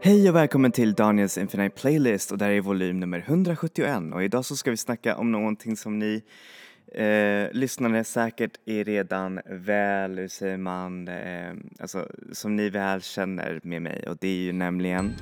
Hej och välkommen till Daniels Infinite Playlist och det här är volym nummer 171 och idag så ska vi snacka om någonting som ni eh, lyssnare säkert är redan väl, hur säger man, eh, alltså som ni väl känner med mig. Och det är ju nämligen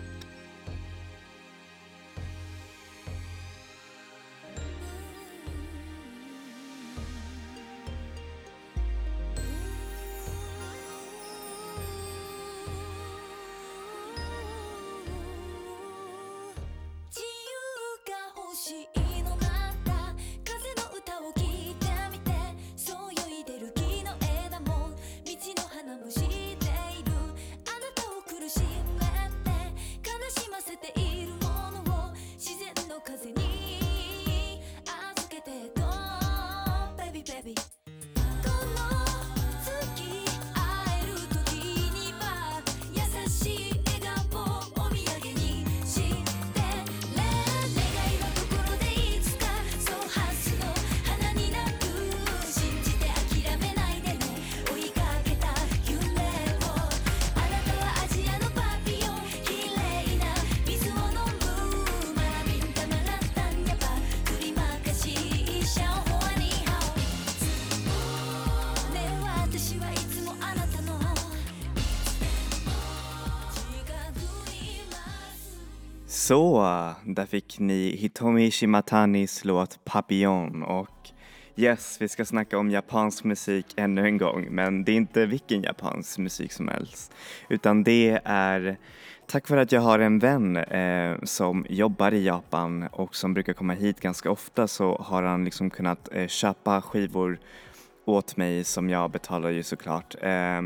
Så, där fick ni Hitomi Shimatanis låt Papillon och yes, vi ska snacka om japansk musik ännu en gång men det är inte vilken japansk musik som helst utan det är tack vare att jag har en vän eh, som jobbar i Japan och som brukar komma hit ganska ofta så har han liksom kunnat eh, köpa skivor åt mig som jag betalar ju såklart. Eh,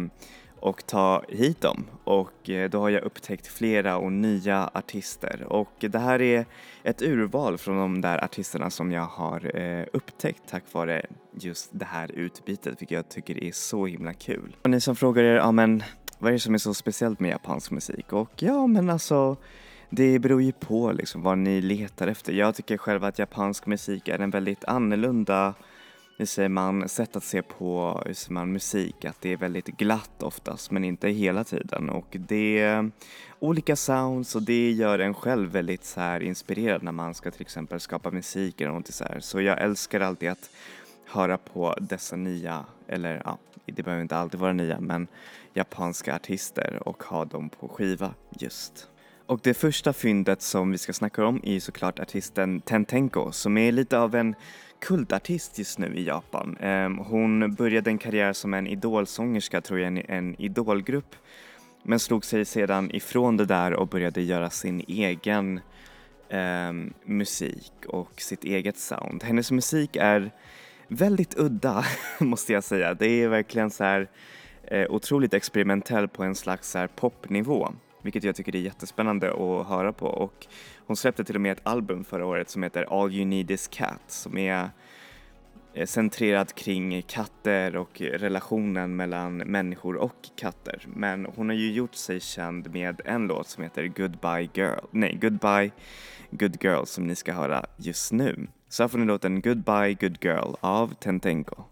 och ta hit dem och eh, då har jag upptäckt flera och nya artister och det här är ett urval från de där artisterna som jag har eh, upptäckt tack vare just det här utbytet vilket jag tycker är så himla kul. Och ni som frågar er, ja men vad är det som är så speciellt med japansk musik? Och ja men alltså det beror ju på liksom vad ni letar efter. Jag tycker själv att japansk musik är en väldigt annorlunda hur säger man, sätt att se på hur säger man, musik, att det är väldigt glatt oftast men inte hela tiden och det är olika sounds och det gör en själv väldigt så här inspirerad när man ska till exempel skapa musik eller någonting så här. Så jag älskar alltid att höra på dessa nya, eller ja, det behöver inte alltid vara nya, men japanska artister och ha dem på skiva just. Och det första fyndet som vi ska snacka om är såklart artisten Tentenko som är lite av en kultartist just nu i Japan. Ehm, hon började en karriär som en idolsångerska tror jag, en idolgrupp men slog sig sedan ifrån det där och började göra sin egen eh, musik och sitt eget sound. Hennes musik är väldigt udda måste jag säga. Det är verkligen så här eh, otroligt experimentell på en slags så här popnivå vilket jag tycker är jättespännande att höra på och hon släppte till och med ett album förra året som heter All You Need Is Cat som är eh, centrerad kring katter och relationen mellan människor och katter. Men hon har ju gjort sig känd med en låt som heter Goodbye Girl, nej Goodbye Good Girl som ni ska höra just nu. Så här får ni låten Goodbye Good Girl av Tentenko.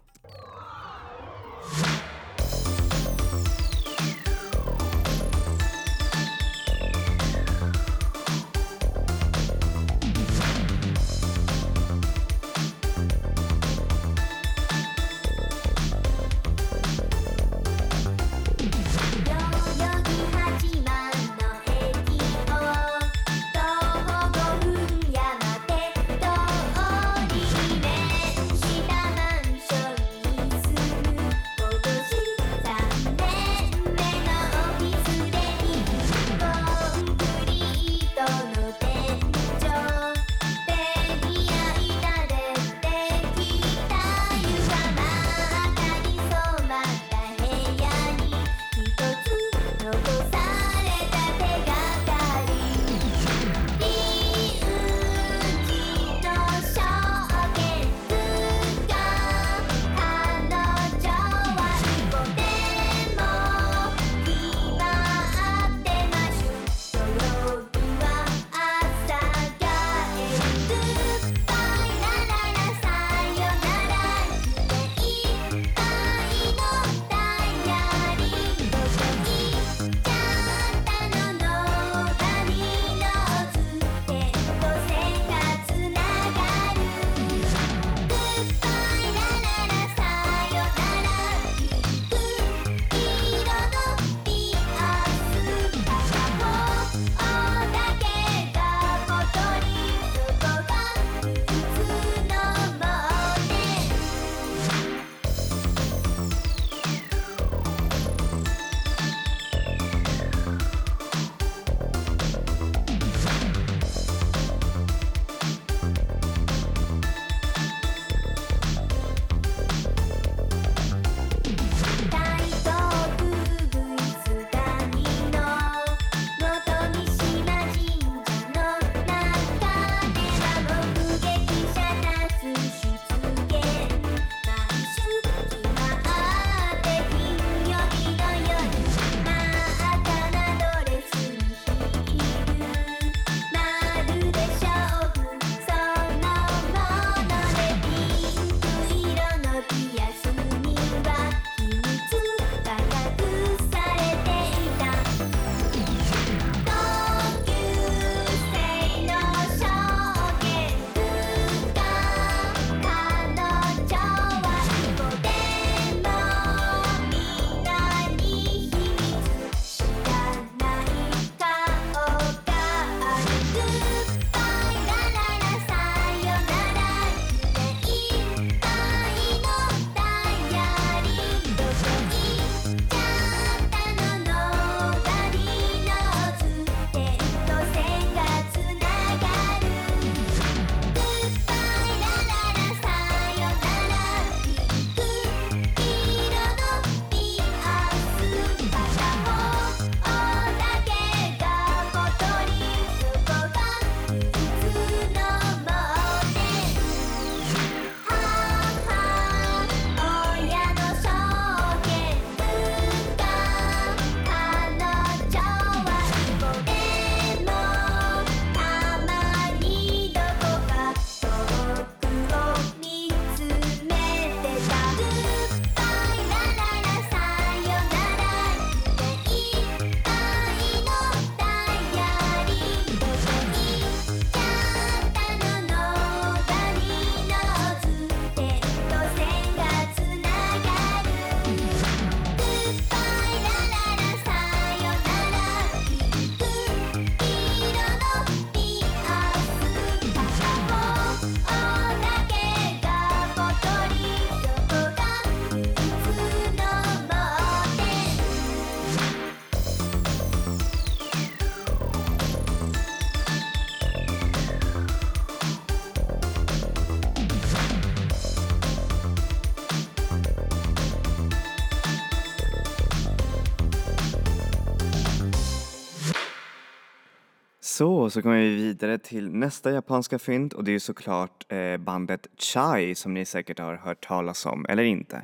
Så, så kommer vi vidare till nästa japanska fynd och det är såklart eh, bandet Chai som ni säkert har hört talas om, eller inte.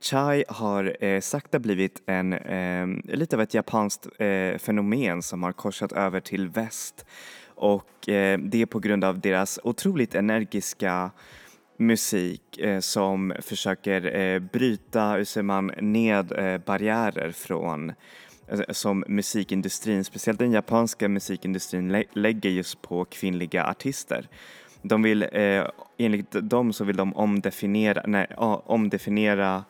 Chai har eh, sakta blivit en, eh, lite av ett japanskt eh, fenomen som har korsat över till väst och eh, det är på grund av deras otroligt energiska musik eh, som försöker eh, bryta, hur säger man, ned eh, barriärer från eh, Eh, som musikindustrin, speciellt den japanska musikindustrin, lä lägger just på kvinnliga artister. De vill, eh, enligt dem så vill de omdefiniera, nej, omdefiniera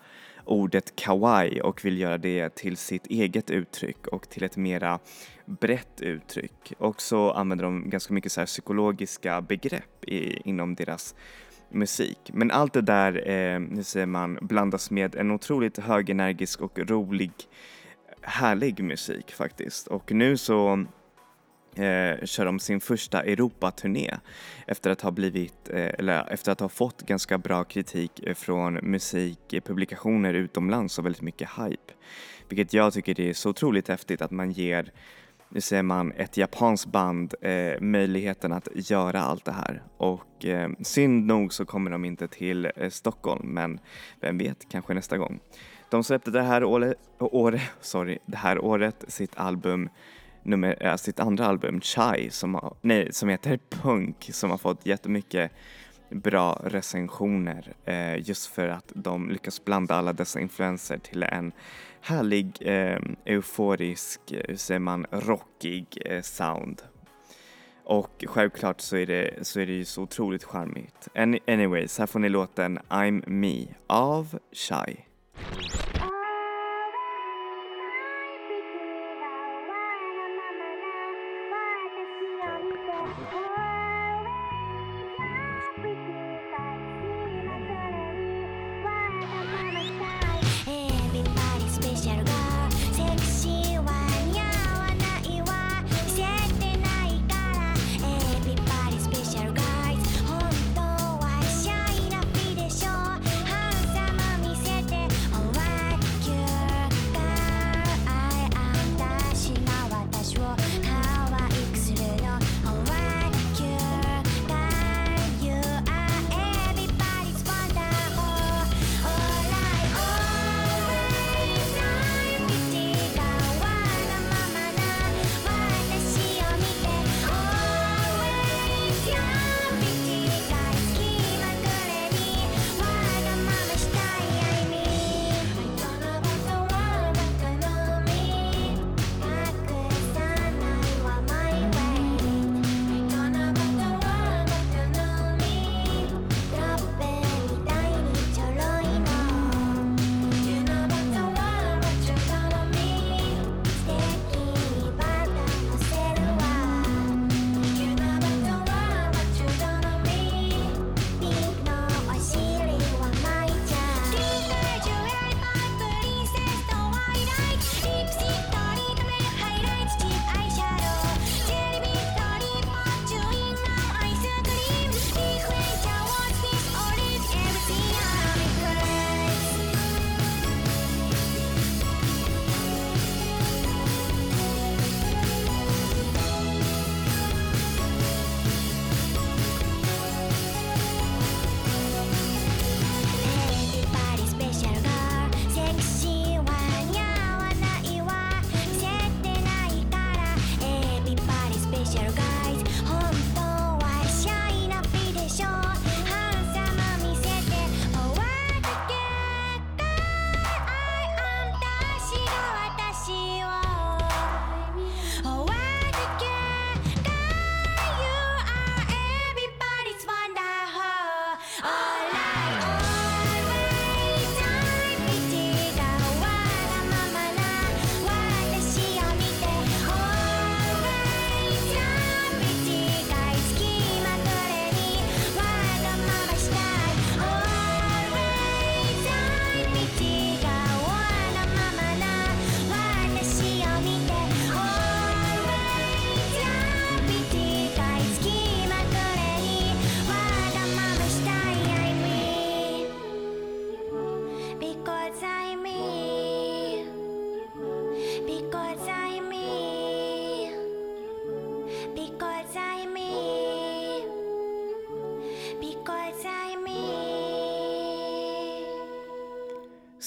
ordet kawaii och vill göra det till sitt eget uttryck och till ett mera brett uttryck. Och så använder de ganska mycket så psykologiska begrepp i, inom deras musik. Men allt det där, eh, hur säger man, blandas med en otroligt högenergisk och rolig, härlig musik faktiskt. Och nu så eh, kör de sin första Europaturné efter att ha blivit, eh, eller efter att ha fått ganska bra kritik eh, från musikpublikationer utomlands och väldigt mycket hype. Vilket jag tycker är så otroligt häftigt att man ger nu säger man ett japanskt band eh, möjligheten att göra allt det här och eh, synd nog så kommer de inte till eh, Stockholm men vem vet, kanske nästa gång. De släppte det här året, året, sorry, det här året sitt album nummer, äh, sitt andra album Chai som, har, nej, som heter Punk som har fått jättemycket bra recensioner eh, just för att de lyckas blanda alla dessa influenser till en härlig, eh, euforisk, eh, hur säger man, rockig eh, sound. Och självklart så är det, så är det ju så otroligt charmigt. Any, anyways, här får ni låten I'm Me av Shy.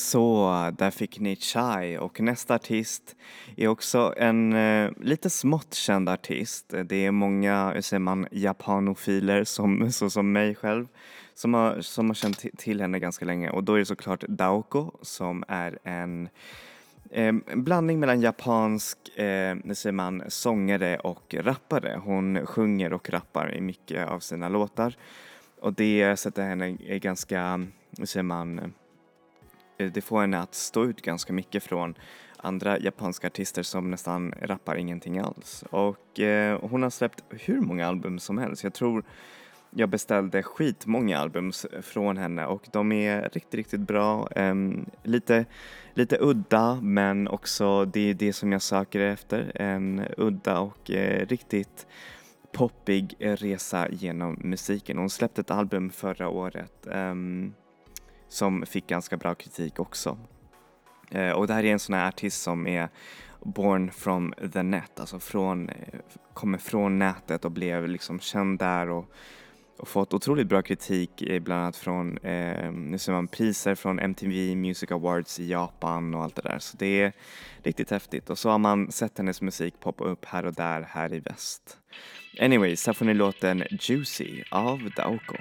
Så, där fick ni Chai och nästa artist är också en eh, lite smått känd artist. Det är många, hur säger man, japanofiler som, så som mig själv som har, som har känt till henne ganska länge och då är det såklart Daoko som är en eh, blandning mellan japansk, eh, säger man, sångare och rappare. Hon sjunger och rappar i mycket av sina låtar och det sätter henne ganska, säger man, Eh, Eh, det får henne att stå ut ganska mycket från andra japanska artister som nästan rappar ingenting alls. Och eh, hon har släppt hur många album som helst. Jag tror jag beställde skitmånga album från henne och de är riktigt, riktigt bra. Um, lite, lite udda men också det är det som jag söker efter. En udda och uh, riktigt poppig resa genom musiken. Hon släppte ett album förra året um, som fick ganska bra kritik också. Eh, och det här är en sån här artist som är born from the net, alltså från, eh, kommer från nätet och blev liksom känd där och, och fått otroligt bra kritik eh, bland annat från, eh, nu ser man priser från MTV Music Awards i Japan och allt det där så det är riktigt häftigt och så har man sett hennes musik poppa upp här och där här i väst. Anyways, här får ni låten Juicy av Daoko.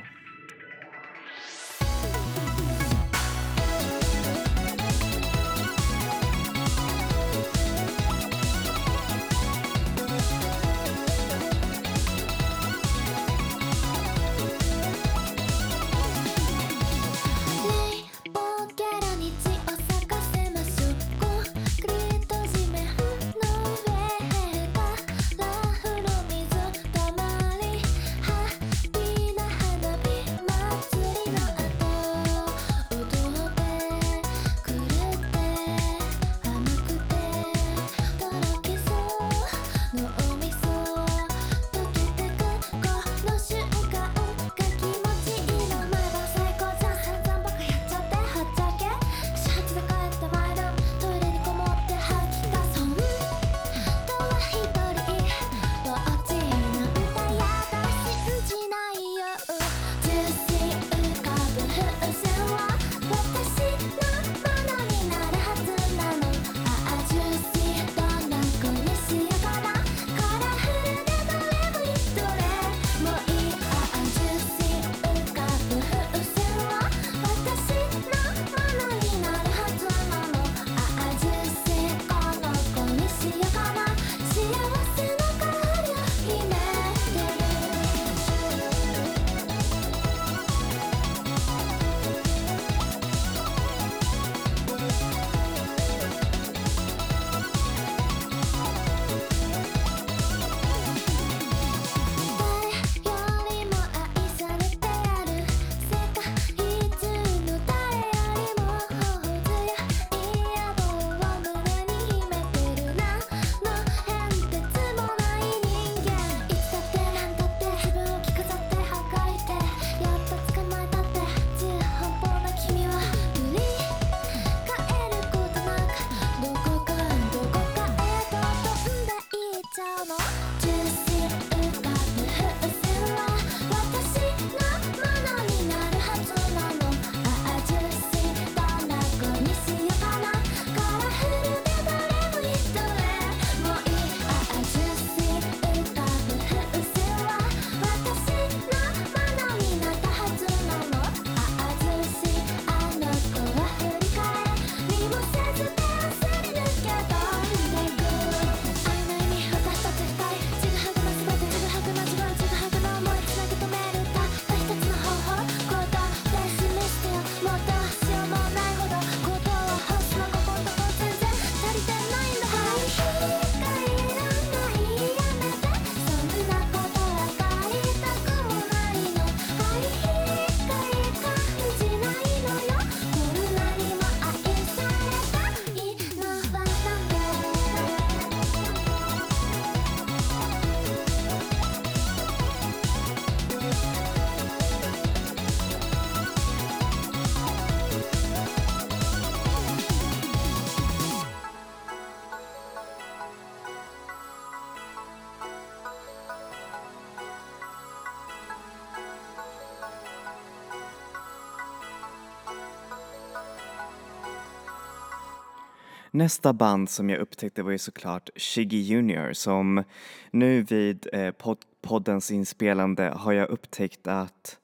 Nästa band som jag upptäckte var ju såklart Shiggy Junior som nu vid eh, pod poddens inspelande har jag upptäckt att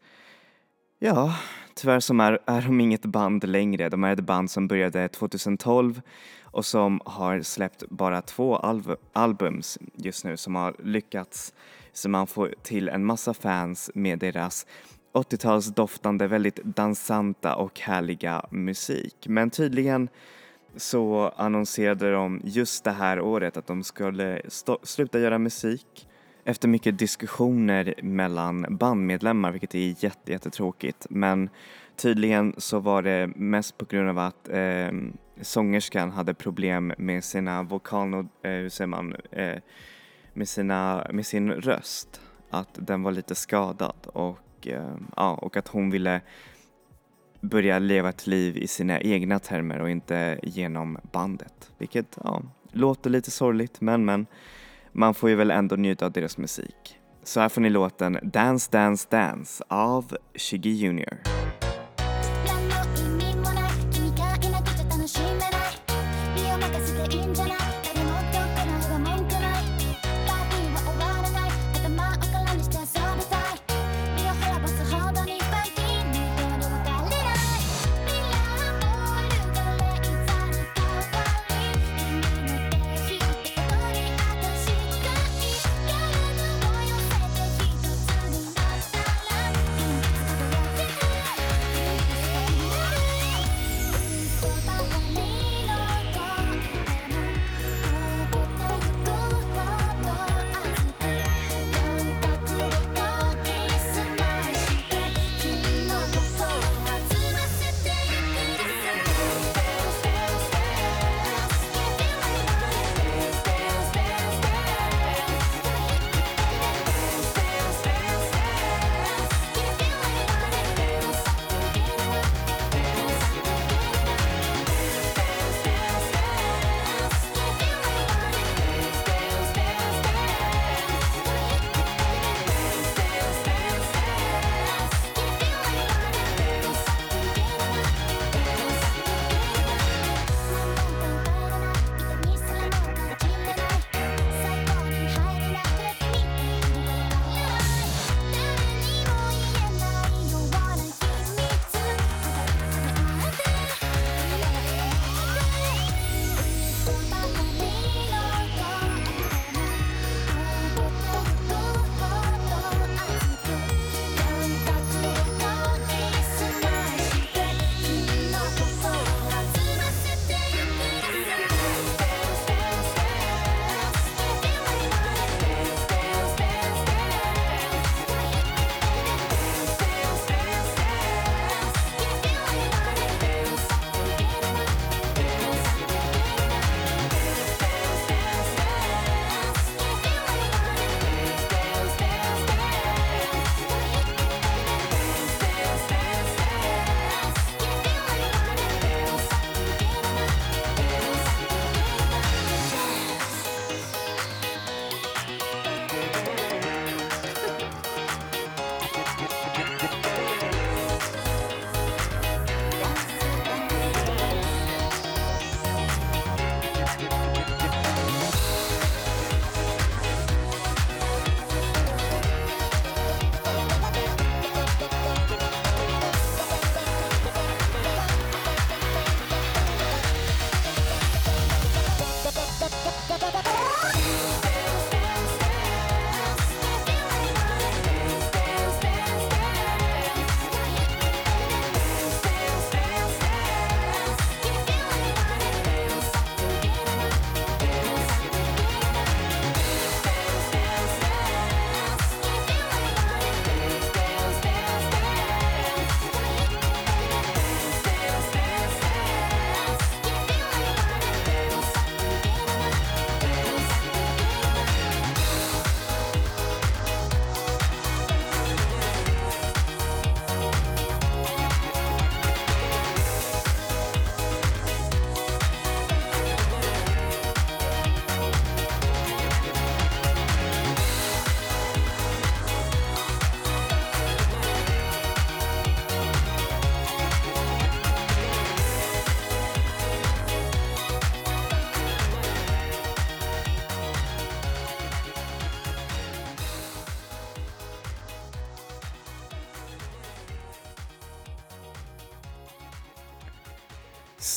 ja, tyvärr så är, är de inget band längre. De är ett band som började 2012 och som har släppt bara två alb albums just nu som har lyckats så man får till en massa fans med deras 80-talsdoftande, väldigt dansanta och härliga musik. Men tydligen så annonserade de just det här året att de skulle sluta göra musik efter mycket diskussioner mellan bandmedlemmar vilket är jätte, jättetråkigt. Men tydligen så var det mest på grund av att eh, sångerskan hade problem med sina vokal, eh, hur säger man, eh, med, sina, med sin röst. Att den var lite skadad och, eh, ja, och att hon ville börja leva ett liv i sina egna termer och inte genom bandet. Vilket ja, låter lite sorgligt men men man får ju väl ändå njuta av deras musik. Så här får ni låten Dance Dance Dance av Shiggy Junior.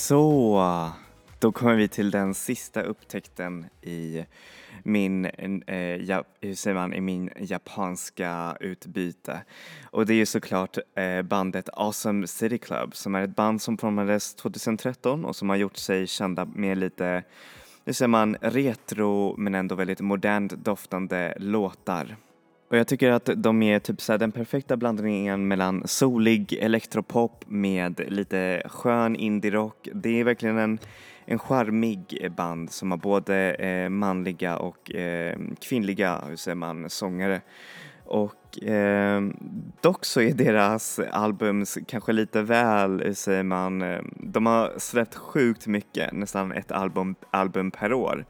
Så, då kommer vi till den sista upptäckten i min, eh, ja, hur säger man, i min japanska utbyte. Och det är ju såklart eh, bandet Awesome City Club som är ett band som formades 2013 och som har gjort sig kända med lite, hur säger man, retro men ändå väldigt modernt doftande låtar. Och jag tycker att de är typ så den perfekta blandningen mellan solig elektropop med lite skön indie-rock. Det är verkligen en, en charmig band som har både eh, manliga och eh, kvinnliga, hur säger man, sångare. Och eh, dock så är deras albums kanske lite väl, hur säger man, eh, de har släppt sjukt mycket, nästan ett album, album per år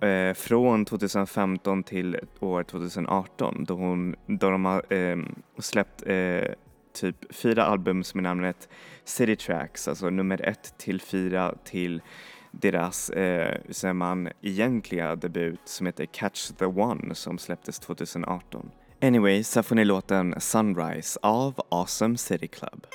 eh, från 2015 till år 2018 då, hon, då de har eh, släppt eh, typ fyra album med namnet City Tracks, alltså nummer ett till fyra till deras, eh, säger man, egentliga debut som heter Catch the One som släpptes 2018. Anyway, så får ni låten Sunrise av Awesome City Club.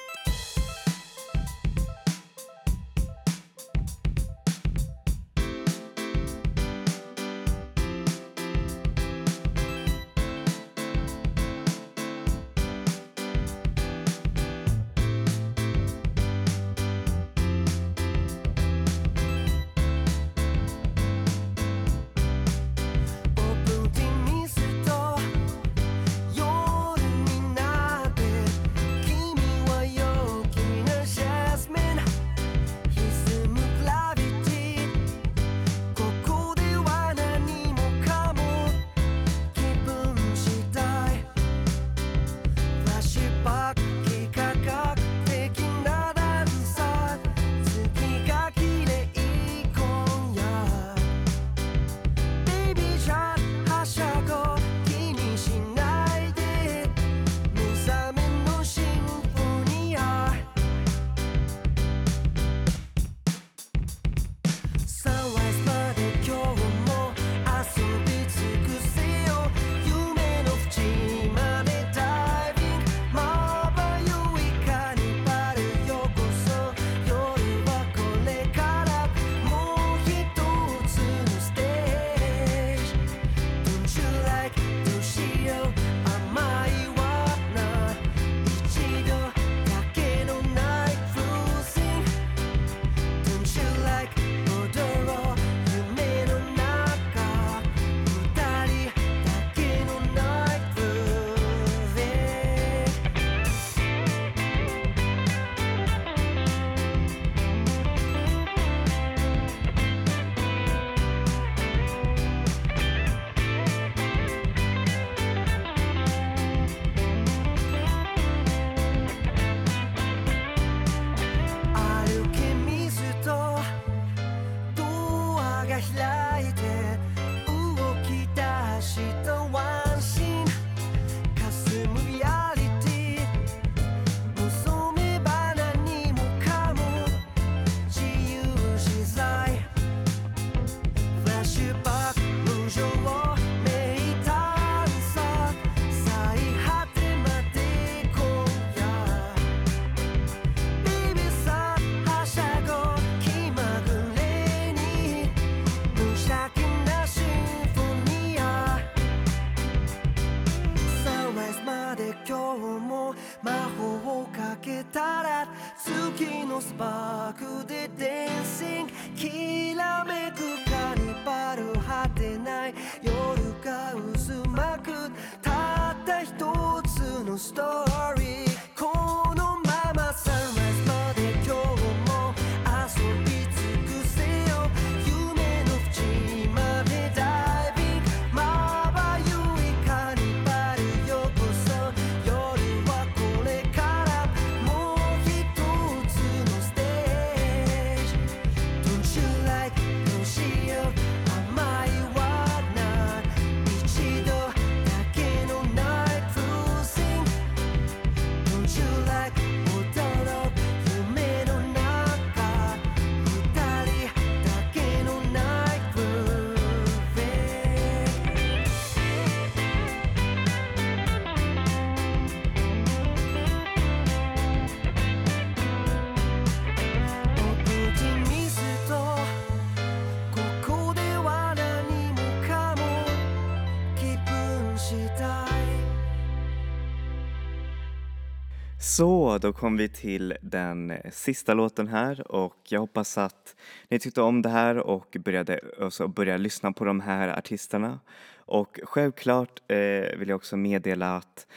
Så, då kom vi till den eh, sista låten här och jag hoppas att ni tyckte om det här och började, alltså började lyssna på de här artisterna. Och självklart eh, vill jag också meddela att,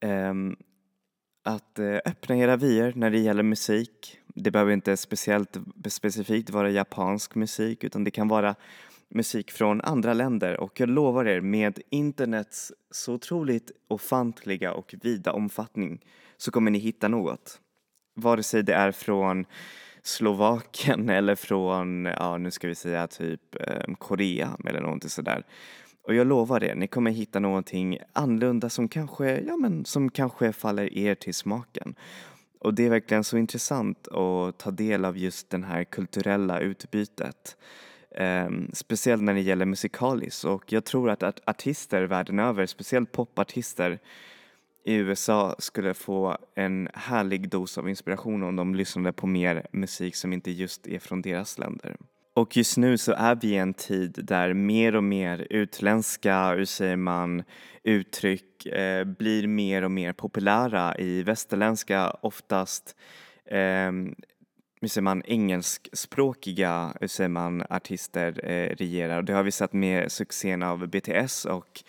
eh, att eh, öppna era vyer när det gäller musik. Det behöver inte speciellt specifikt vara japansk musik utan det kan vara musik från andra länder och jag lovar er med internets så otroligt ofantliga och vida omfattning så kommer ni hitta något. Vare sig det är från Slovakien eller från, ja nu ska vi säga typ eh, Korea eller någonting sådär. Och jag lovar er, ni kommer hitta någonting annorlunda som kanske, ja men som kanske faller er till smaken. Och det är verkligen så intressant att ta del av just det här kulturella utbytet. Um, speciellt när det gäller musikalis och jag tror att, att artister världen över, speciellt popartister i USA skulle få en härlig dos av inspiration om de lyssnade på mer musik som inte just är från deras länder. Och just nu så är vi i en tid där mer och mer utländska, hur säger man, uttryck eh, blir mer och mer populära i västerländska, oftast eh, hur säger man, engelskspråkiga hur säger man, artister eh, regerar. Det har vi sett med succén av BTS och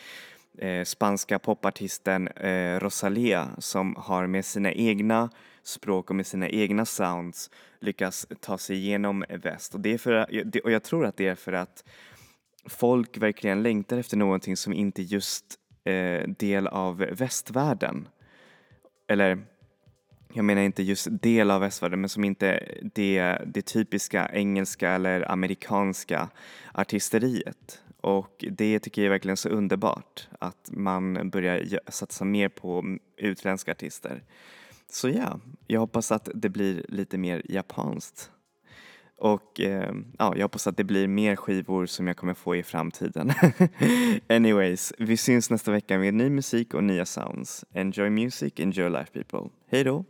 eh, spanska popartisten eh, Rosalía som har med sina egna språk och med sina egna sounds lyckas ta sig igenom väst. Och, det är för, och jag tror att det är för att folk verkligen längtar efter någonting som inte just eh, del av västvärlden. Eller jag menar inte just del av västvärlden men som inte det, det typiska engelska eller amerikanska artisteriet. Och det tycker jag är verkligen så underbart att man börjar satsa mer på utländska artister. Så ja, jag hoppas att det blir lite mer japanskt. Och eh, ja, jag hoppas att det blir mer skivor som jag kommer få i framtiden. Anyways, vi syns nästa vecka med ny musik och nya sounds. Enjoy music, enjoy life people. Hej då!